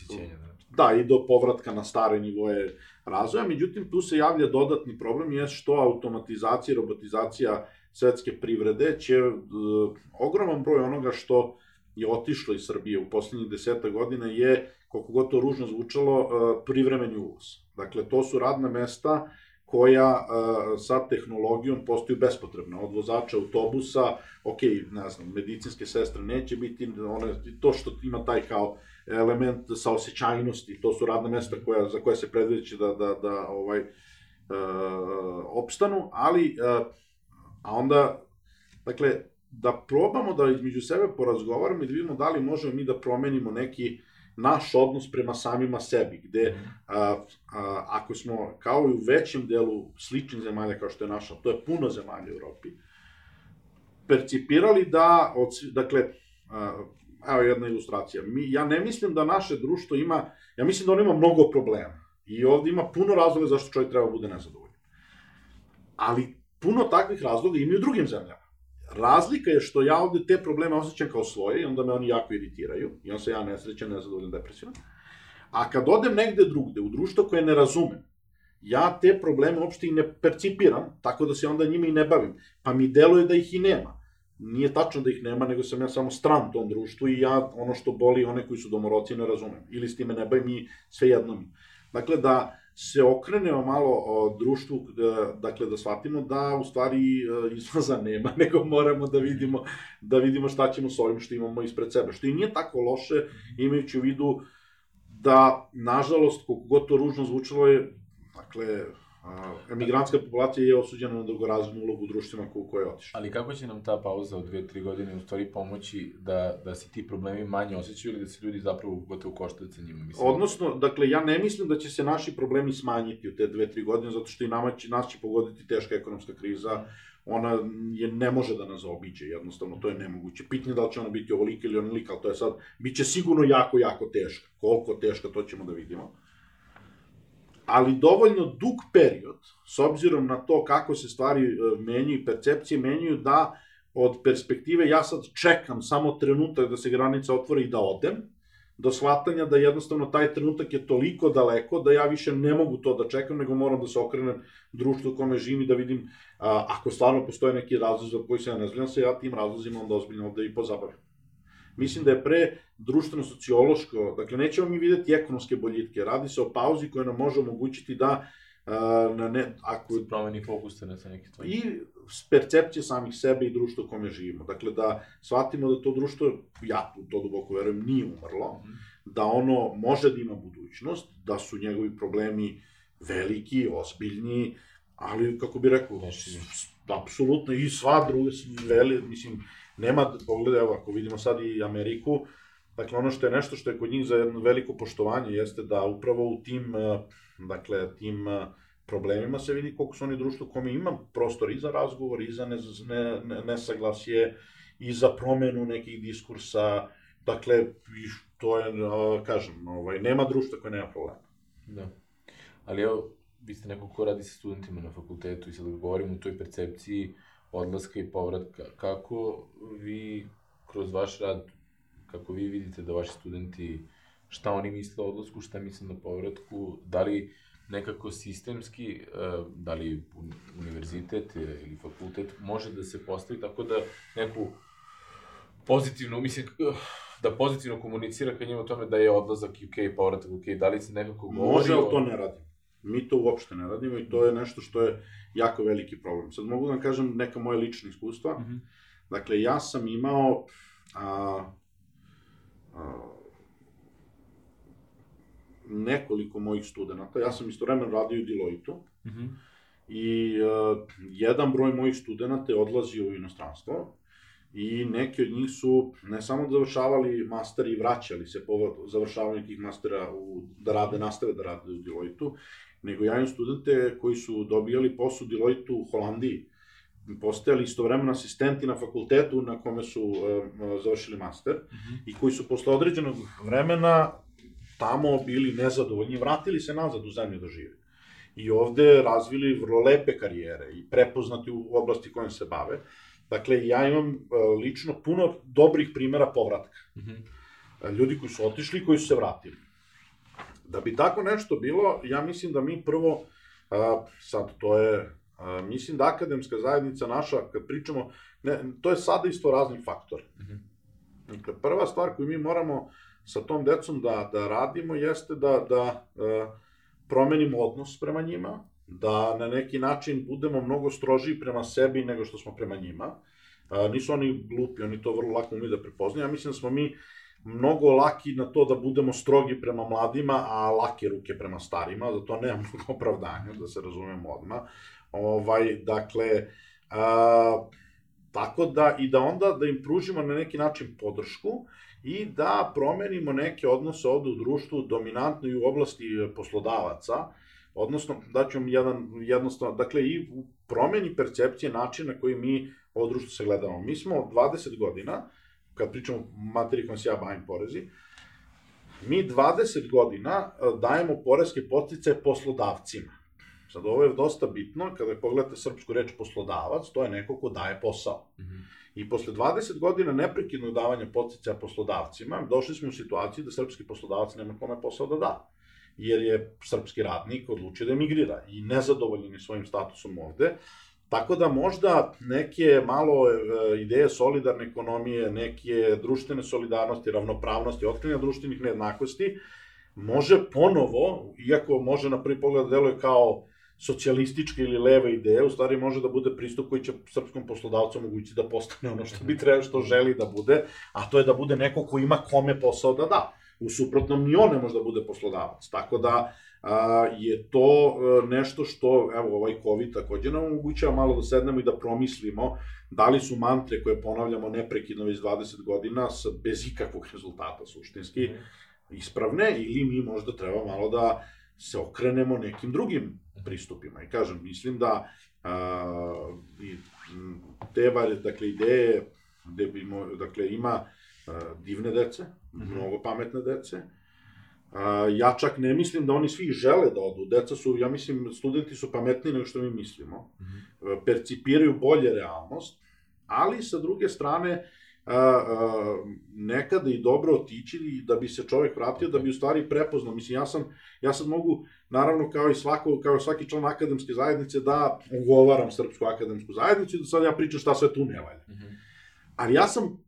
da. da, i do povratka na stare nivoje razvoja, međutim tu se javlja dodatni problem je što automatizacija i robotizacija svetske privrede će e, ogroman broj onoga što je otišlo iz Srbije u poslednjih deseta godina je, koliko god to ružno zvučalo, e, privremeni uvoz. Dakle, to su radna mesta koja e, sa tehnologijom postaju bespotrebna. Od vozača autobusa, ok, ne znam, medicinske sestre neće biti, one, to što ima taj kao element saosećajnosti, to su radna mesta koja, za koje se predviđa da, da, da ovaj, e, opstanu, ali, e, a onda, dakle, da probamo da između sebe porazgovaramo i da vidimo da li možemo mi da promenimo neki naš odnos prema samima sebi, gde a, a, ako smo, kao i u većem delu sličnih zemalja kao što je naša, to je puno zemalja u Evropi, percipirali da, od, dakle, a, evo jedna ilustracija, Mi, ja ne mislim da naše društvo ima, ja mislim da on ima mnogo problema. I ovde ima puno razloga zašto čovjek treba da bude nezadovoljan. Ali puno takvih razloga ima i u drugim zemljama. Razlika je što ja ovde te probleme osjećam kao svoje i onda me oni jako iritiraju i onda se ja nesrećan, nezadovoljan, depresivan. A kad odem negde drugde, u društvo koje ne razumem, ja te probleme uopšte i ne percipiram, tako da se onda njima i ne bavim. Pa mi deluje da ih i nema. Nije tačno da ih nema, nego sam ja samo stran tom društvu i ja ono što boli one koji su domoroci ne razumem. Ili s time ne bavim i sve jedno mi. Dakle, da se okrenemo malo o društvu, da, dakle da shvatimo da u stvari e, izlaza nema, nego moramo da vidimo, da vidimo šta ćemo s ovim što imamo ispred sebe. Što i nije tako loše, imajući u vidu da, nažalost, koliko god to ružno zvučalo je, dakle, emigrantska populacija je osuđena na drugorazrednu ulogu u društvima ko, koje je otišla. Ali kako će nam ta pauza od dve, tri godine u stvari pomoći da, da se ti problemi manje osjećaju ili da se ljudi zapravo gotovo koštaju sa njima? Mislim? Odnosno, dakle, ja ne mislim da će se naši problemi smanjiti u te dve, tri godine, zato što i nama će, nas će pogoditi teška ekonomska kriza, ona je, ne može da nas zaobiđe, jednostavno, to je nemoguće. Pitanje da li će ona biti ovolika ili onolika, ali to je sad, bit će sigurno jako, jako teška. Koliko teška, to ćemo da vidimo ali dovoljno dug period, s obzirom na to kako se stvari e, menjaju, percepcije menjaju, da od perspektive ja sad čekam samo trenutak da se granica otvori i da odem, do shvatanja da jednostavno taj trenutak je toliko daleko da ja više ne mogu to da čekam, nego moram da se okrenem društvu u kome živim i da vidim a, ako stvarno postoje neki razlog za koji se ja ne znam se, ja tim razlozima onda ozbiljno ovde i pozabavim. Mislim da je pre društveno-sociološko, dakle nećemo mi videti ekonomske boljitke, radi se o pauzi koja nam može omogućiti da na ne, ako... Se promeni fokus na neki stvari. I percepcije samih sebe i društva u kome živimo. Dakle, da shvatimo da to društvo, ja u to duboko verujem, nije umrlo, mm da ono može da ima budućnost, da su njegovi problemi veliki, ozbiljni, ali, kako bi rekao, apsolutno i sva druga, veli, mislim, nema, pogledaj, evo, ako vidimo sad i Ameriku, dakle, ono što je nešto što je kod njih za jedno veliko poštovanje jeste da upravo u tim, eh, dakle, tim eh, problemima se vidi koliko su oni društvo kome ima prostor i za razgovor, i za ne, ne, ne, nesaglasje, i za promenu nekih diskursa, dakle, to je, eh, kažem, ovaj, nema društva koje nema problema. Da. Ali evo, vi ste neko ko radi sa studentima na fakultetu i sad govorimo o toj percepciji, uh, odlaska i povratka. Kako vi kroz vaš rad, kako vi vidite da vaši studenti, šta oni misle o odlasku, šta misle na povratku, da li nekako sistemski, e, da li univerzitet ili fakultet može da se postavi tako da neku pozitivno, mislim, da pozitivno komunicira ka njima o tome da je odlazak UK, povratak UK, da li se nekako govori... Može, ali to ne radi. Mi to uopšte ne radimo i to je nešto što je jako veliki problem. Sad mogu da vam kažem neka moja lična iskustva. Mm -hmm. Dakle, ja sam imao a, a, nekoliko mojih studenta. Ja sam istovremeno radio u Deloitu. Mm -hmm. I a, jedan broj mojih studenta je odlazio u inostranstvo i neki od njih su ne samo da završavali master i vraćali se po završavanju tih mastera u, da rade, nastave da rade u Deloitu, nego ja imam studente koji su dobijali posao Deloitte u Holandiji, postajali istovremeno asistenti na fakultetu na kome su uh, završili master mm -hmm. i koji su posle određenog vremena tamo bili nezadovoljni, vratili se nazad u zemlju da žive. I ovde razvili vrlo lepe karijere i prepoznati u oblasti kojom se bave. Dakle, ja imam uh, lično puno dobrih primera povratka. Mm -hmm. Ljudi koji su otišli i koji su se vratili. Da bi tako nešto bilo, ja mislim da mi prvo, a, sad to je, a, mislim da akademska zajednica naša, kad pričamo, ne, to je sada isto razni faktor. Mm -hmm. Dakle, prva stvar koju mi moramo sa tom decom da, da radimo jeste da, da a, promenimo odnos prema njima, da na neki način budemo mnogo strožiji prema sebi nego što smo prema njima. Nisu oni glupi, oni to vrlo lako umiju da prepoznaju. Ja mislim da smo mi mnogo laki na to da budemo strogi prema mladima, a lake ruke prema starima, zato nema mnogo opravdanja, da se razumemo odmah. Ovaj, dakle, a, tako da, i da onda da im pružimo na neki način podršku i da promenimo neke odnose ovde u društvu, dominantno i u oblasti poslodavaca, odnosno, da vam jedan, jednostavno, dakle, i promeni percepcije načina koji mi ovo društvo se gledamo. Mi smo 20 godina, kad pričamo materiji kojom se ja bavim porezi, mi 20 godina dajemo poreske postice poslodavcima. Sad, ovo je dosta bitno, kada pogledate srpsku reč poslodavac, to je neko ko daje posao. Mm -hmm. I posle 20 godina neprekidnog davanja posticaja poslodavcima, došli smo u situaciju da srpski poslodavac nema kome posao da da. Jer je srpski radnik odlučio da emigrira i nezadovoljen je svojim statusom ovde. Tako da možda neke malo e, ideje solidarne ekonomije, neke društvene solidarnosti, ravnopravnosti, otkrivanja društvenih nejednakosti, može ponovo, iako može na prvi pogled da deluje kao socijalističke ili leve ideje, u stvari može da bude pristup koji će srpskom poslodavcu omogućiti da postane ono što bi trebao, što želi da bude, a to je da bude neko ko ima kome posao da da. U suprotnom, ni on ne može da bude poslodavac. Tako da, a, je to a, e, nešto što, evo, ovaj COVID takođe nam omogućava malo da sednemo i da promislimo da li su mantre koje ponavljamo neprekidno već 20 godina bez ikakvog rezultata suštinski mhm. ispravne ili mi možda treba malo da se okrenemo nekim drugim pristupima. I kažem, mislim da a, i te dakle, ideje gde bi, mo, dakle, ima a, divne dece, -hmm. mnogo pametne dece, a, ja čak ne mislim da oni svi žele da odu. Deca su, ja mislim, studenti su pametniji nego što mi mislimo, mm -hmm. percipiraju bolje realnost, ali sa druge strane, a, a, nekada i dobro otići da bi se čovek vratio, da bi u stvari prepoznao. Mislim, ja sam, ja sad mogu, naravno, kao i svako, kao svaki član akademske zajednice, da ugovaram Srpsku akademsku zajednicu i da sad ja pričam šta sve tu ne valja. Mm -hmm. Ali ja sam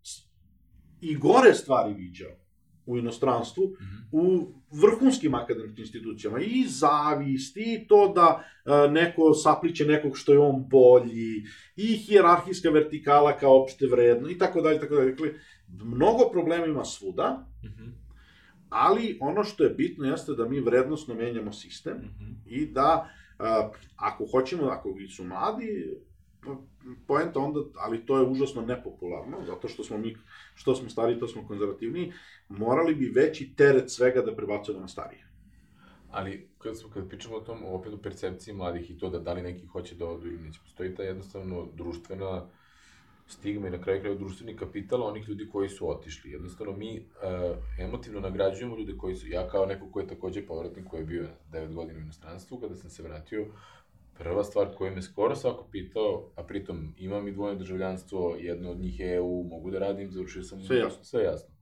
i gore stvari viđao u inostranstvu, mm -hmm. u vrhunskim akademskim institucijama, i zavist, i to da uh, neko sapliće nekog što je on bolji, i hijerarhijska vertikala kao opšte vredno, i tako dalje, tako dalje. Dakle, mnogo problema ima svuda, mm -hmm. ali ono što je bitno jeste da mi vrednostno menjamo sistem mm -hmm. i da uh, ako hoćemo, ako su mladi, poenta onda, ali to je užasno nepopularno, zato što smo mi, što smo stari, to smo konzervativni, morali bi veći teret svega da prebacujemo na starije. Ali, kad, smo, kad pričamo o tom, opet o percepciji mladih i to da da li neki hoće da odu ili neće, postoji ta jednostavno društvena stigma i na kraju kraja društveni kapital onih ljudi koji su otišli. Jednostavno, mi uh, emotivno nagrađujemo ljude koji su, ja kao neko ko je takođe povratnik koji je bio 9 godina u inostranstvu, kada sam se vratio, prva stvar koju me skoro svako pitao, a pritom imam i dvojno državljanstvo, jedno od njih je EU, mogu da radim, završio sam... Sve jasno. Sve jasno.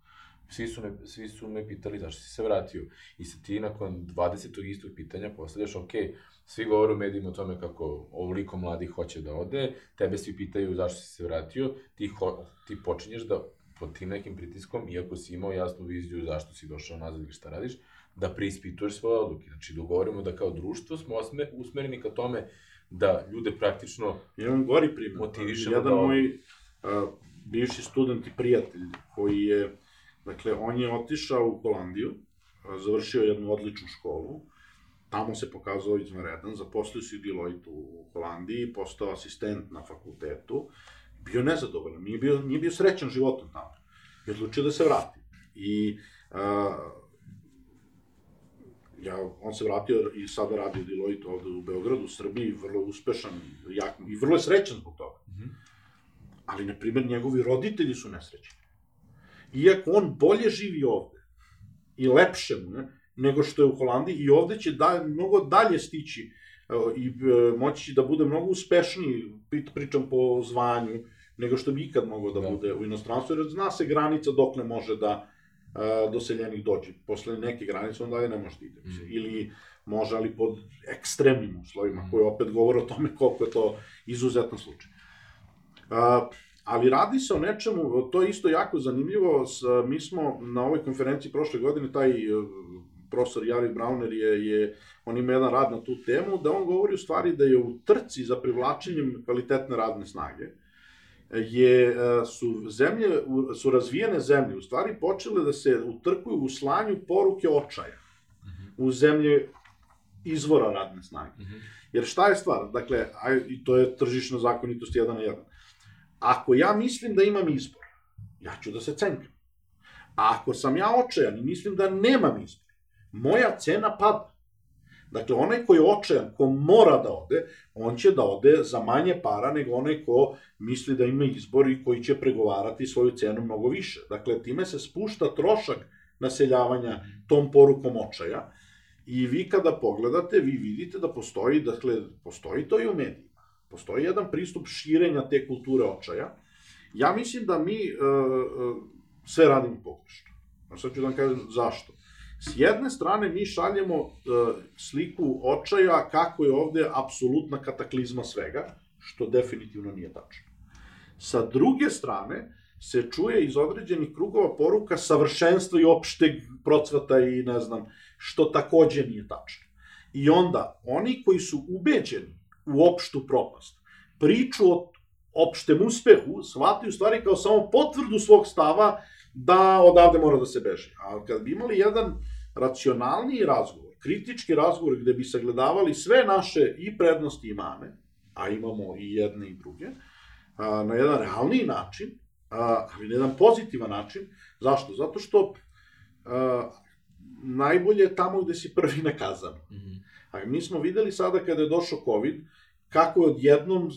Svi su, me, svi su me pitali zašto si se vratio. I sa ti nakon 20. istog pitanja postavljaš, ok, svi govore u medijima o tome kako ovoliko mladi hoće da ode, tebe svi pitaju zašto si se vratio, ti, ho, ti počinješ da pod tim nekim pritiskom, iako si imao jasnu viziju zašto si došao nazad ili šta radiš, da preispituješ svoje odluke. Znači, dogovorimo da, da kao društvo smo usmereni ka tome da ljude praktično Imam gori primjer. motivišemo Jedan da... moj a, bivši student i prijatelj koji je, dakle, on je otišao u Holandiju, a, završio jednu odličnu školu, tamo se pokazao izvanredan, zaposlio se u Deloitte u Holandiji, postao asistent na fakultetu, bio nezadovoljan, nije bio, nije bio srećan životom tamo. I odlučio da se vrati. I a, ja, on se vratio i sada radi u Deloitte ovde u Beogradu, u Srbiji, vrlo uspešan jak, i vrlo je srećan zbog toga. Mm -hmm. Ali, na primjer, njegovi roditelji su nesrećni. Iako on bolje živi ovde i lepše mu, ne, nego što je u Holandiji i ovde će da, mnogo dalje stići i e, moći će da bude mnogo uspešniji, pričam po zvanju, nego što bi ikad mogao da, da. bude u inostranstvu, jer zna se granica dokle može da doseljenih dođe. Posle neke granice on dalje ne može da ide. Mm. Ili može, ali pod ekstremnim uslovima, mm. koji opet govore o tome koliko je to izuzetan slučaj. Uh, ali radi se o nečemu, to je isto jako zanimljivo, s, mi smo na ovoj konferenciji prošle godine, taj uh, profesor Jari Brauner je, je, on ima jedan rad na tu temu, da on govori u stvari da je u trci za privlačenjem kvalitetne radne snage, je, e, su, zemlje, su razvijene zemlje u stvari počele da se utrkuju u slanju poruke očaja -hmm. u zemlje izvora radne snage. -hmm. Jer šta je stvar? Dakle, aj, i to je tržišna zakonitost jedan na jedan. ako ja mislim da imam izbor, ja ću da se cenkam. A ako sam ja očajan i mislim da nemam izbor, moja cena pada. Dakle, onaj ko je očajan, ko mora da ode, on će da ode za manje para nego onaj ko misli da ima izbor i koji će pregovarati svoju cenu mnogo više. Dakle, time se spušta trošak naseljavanja tom porukom očaja i vi kada pogledate, vi vidite da postoji, dakle, postoji to i u medijima. Postoji jedan pristup širenja te kulture očaja. Ja mislim da mi uh, uh, sve radimo pogrešno. A sad ću da vam kažem zašto. S jedne strane mi šaljemo uh, sliku očaja kako je ovde apsolutna kataklizma svega, što definitivno nije tačno. Sa druge strane, se čuje iz određenih krugova poruka savršenstva i opšteg procvata i ne znam, što takođe nije tačno. I onda, oni koji su ubeđeni u opštu propast, priču o opštem uspehu shvataju stvari kao samo potvrdu svog stava da odavde mora da se beži. A kad bi imali jedan racionalniji razgovor, kritički razgovor gde bi sagledavali sve naše i prednosti i mane, a imamo i jedne i druge, na jedan realniji način, ali na jedan pozitivan način. Zašto? Zato što najbolje je tamo gde si prvi nakazan. Mm -hmm. A mi smo videli sada kada je došao COVID, kako je odjednom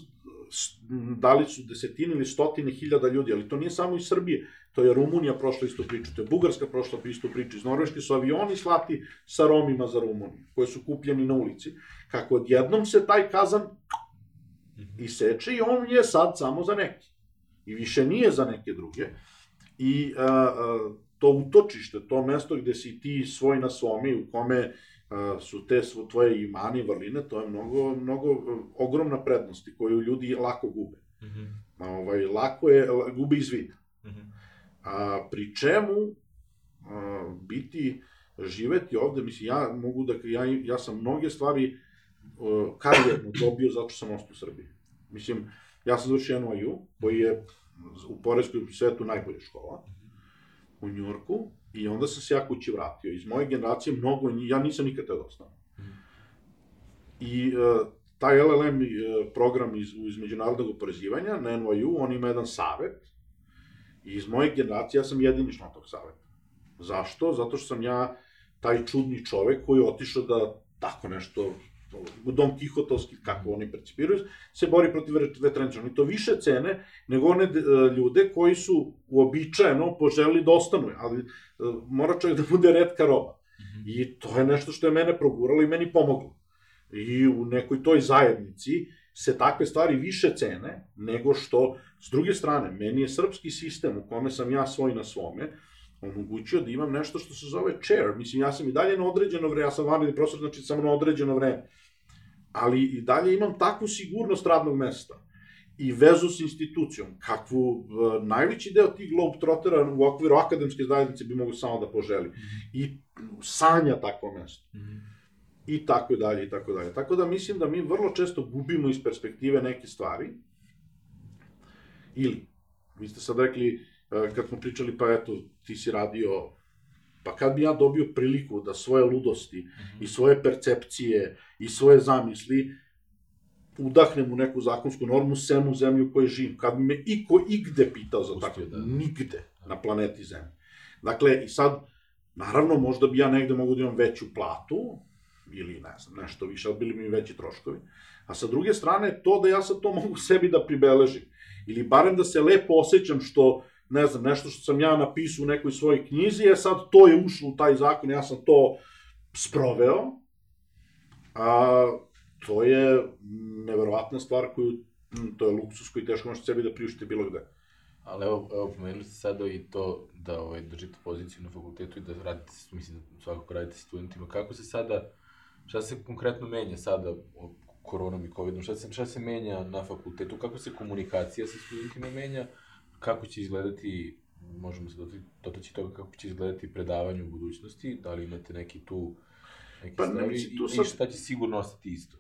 da li su desetine ili stotine hiljada ljudi, ali to nije samo iz Srbije, to je Rumunija prošla istu priču, to je Bugarska prošla istu priču, iz Norveške su avioni slati sa Romima za Rumuniju, koje su kupljeni na ulici. Kako odjednom se taj kazan iseče i on je sad samo za neki. I više nije za neke druge. I a, a, to utočište, to mesto gde si ti svoj na svome u kome su te svo tvoje imani i vrline, to je mnogo, mnogo ogromna prednost koju ljudi lako gube. Mm -hmm. ovaj, lako je, gube iz vida. Mm -hmm. A, pri čemu a, biti, živeti ovde, mislim, ja mogu da, ja, ja sam mnoge stvari a, karijerno dobio zato što sam ostao u Srbiji. Mislim, ja sam završio NYU, koji je u porezkoj svetu najbolja škola, u Njurku, i onda sam se ja kući vratio. Iz moje generacije mnogo, ja nisam nikad te dostao. I uh, taj LLM uh, program iz, iz međunarodnog oporezivanja na NYU, on ima jedan savet, i iz moje generacije ja sam jedini član tog saveta. Zašto? Zato što sam ja taj čudni čovek koji je otišao da tako nešto Don Kihotovski, kako oni percipiraju, se bori protiv veteraničara. Oni to više cene nego one e, ljude koji su uobičajeno poželi da ostanu, ali e, mora čovjek da bude redka roba. Mhm. I to je nešto što je mene proguralo i meni pomoglo. I u nekoj toj zajednici se takve stvari više cene nego što, s druge strane, meni je srpski sistem u kome sam ja svoj na svome, omogućio da imam nešto što se zove chair. Mislim, ja sam i dalje na određeno vreme, ja sam vanredni profesor, znači samo na određeno vreme ali i dalje imam takvu sigurnost radnog mesta i vezu s institucijom, kakvu uh, najveći deo tih globetrottera u okviru akademske zajednice bi mogu samo da poželi. Mm -hmm. I sanja takvo mesto. Mm -hmm. I tako dalje, i tako dalje. Tako da mislim da mi vrlo često gubimo iz perspektive neke stvari. Ili, vi ste sad rekli, kad smo pričali, pa eto, ti si radio Pa kad bi ja dobio priliku da svoje ludosti mm -hmm. i svoje percepcije i svoje zamisli udahnem u neku zakonsku normu sem u zemlju u kojoj živim, kad bi me iko igde pitao za tako, da. nigde na planeti Zemlji. Dakle, i sad, naravno, možda bi ja negde mogu da imam veću platu, ili ne znam, nešto više, ali bili mi veći troškovi. A sa druge strane, to da ja sad to mogu sebi da pribeležim, ili barem da se lepo osjećam što ne znam, nešto što sam ja napisao u nekoj svojoj knjizi, je sad to je ušlo u taj zakon, ja sam to sproveo, a to je neverovatna stvar koju, to je luksus koji teško možete sebi da priuštite bilo gde. Ali evo, evo pomenuli ste sada i to da ovaj, držite poziciju na fakultetu i da radite, mislim da svakako radite studentima. Kako se sada, šta se konkretno menja sada koronom i covidom, šta se, šta se menja na fakultetu, kako se komunikacija sa studentima menja, kako će izgledati, možemo se dotaći toga kako će izgledati predavanje u budućnosti, da li imate neki tu neki pa, stavi i, tu sad... i šta će sigurno ostati isto?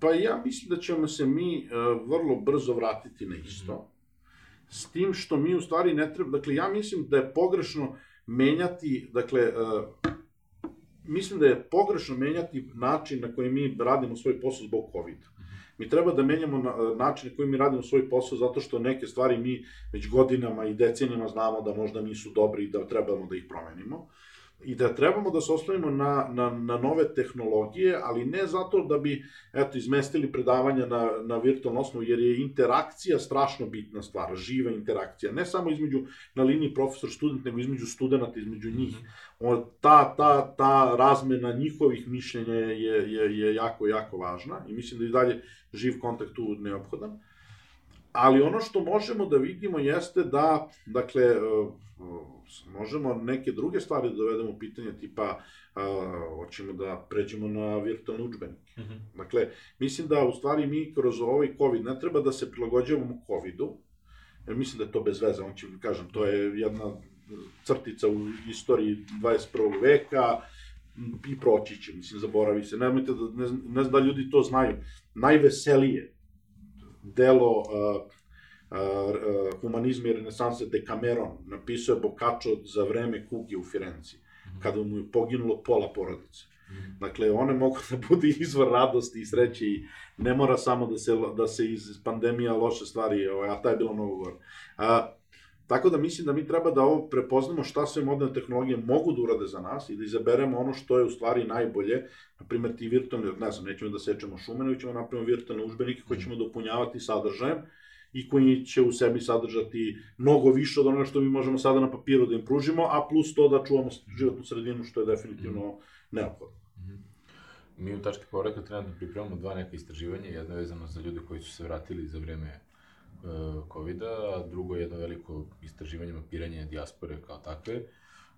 Pa ja mislim da ćemo se mi uh, vrlo brzo vratiti na isto. Mm -hmm. S tim što mi u stvari ne treba, dakle ja mislim da je pogrešno menjati, dakle, uh, mislim da je pogrešno menjati način na koji mi radimo svoj posao zbog COVID-a. Mi treba da menjamo na, način na koji mi radimo svoj posao, zato što neke stvari mi već godinama i decenijama znamo da možda nisu dobri i da trebamo da ih promenimo i da trebamo da se osnovimo na, na, na nove tehnologije, ali ne zato da bi eto, izmestili predavanja na, na virtualnu osnovu, jer je interakcija strašno bitna stvar, živa interakcija, ne samo između na liniji profesor-student, nego između studenta, između njih. Mm ta, ta, ta razmena njihovih mišljenja je, je, je jako, jako važna i mislim da i dalje živ kontakt tu neophodan. Ali ono što možemo da vidimo jeste da, dakle, možemo neke druge stvari da dovedemo u pitanje, tipa a, hoćemo da pređemo na virtualne učbenike. Mm -hmm. Dakle, mislim da u stvari mi kroz ovaj COVID ne treba da se prilagođavamo COVID-u, jer mislim da je to bez veze, on će, kažem, to je jedna crtica u istoriji 21. veka, i proći će, mislim, zaboravi se. Nemojte da, ne, ne znam da ljudi to znaju. Najveselije delo uh, humanizma i renesanse Decameron napisao je Boccaccio za vreme kuge u Firenci, mhm. kada mu je poginulo pola porodice. Mhm. Dakle, one mogu da bude izvor radosti i sreće i ne mora samo da se, da se iz pandemija loše stvari, ovaj, a ta je bilo mnogo gore. A, tako da mislim da mi treba da ovo prepoznamo šta sve moderne tehnologije mogu da urade za nas i da izaberemo ono što je u stvari najbolje, na primjer ti virtualni, ne znam, nećemo da sečemo šume, nego ćemo napraviti virtualne užbenike koje mhm. ćemo dopunjavati sadržajem, i koji će u sebi sadržati mnogo više od onoga što mi možemo sada na papiru da im pružimo, a plus to da čuvamo životnu sredinu, što je definitivno mm. neophodno. Mm -hmm. Mi u tački povratka trenutno pripremamo dva neka istraživanja, jedno je vezano za ljude koji su se vratili za vreme uh, COVID-a, a drugo je jedno veliko istraživanje mapiranja dijaspore kao takve.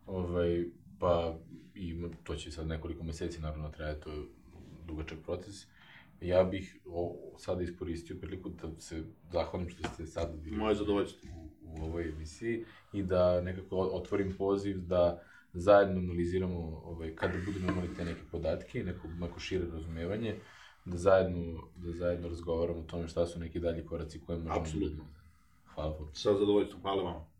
Ovaj, pa i to će sad nekoliko meseci naravno traje, to je dugačak proces. Ja bih o, sada iskoristio priliku da se zahvalim što ste sad bili Moje zadovoljstvo. U, u ovoj emisiji i da nekako otvorim poziv da zajedno analiziramo ovaj, kada budemo imali te neke podatke, neko, neko šire razumevanje, da zajedno, da zajedno razgovaramo o tome šta su neki dalji koraci koje možemo da... Hvala vam. Sa zadovoljstvom, hvala vam.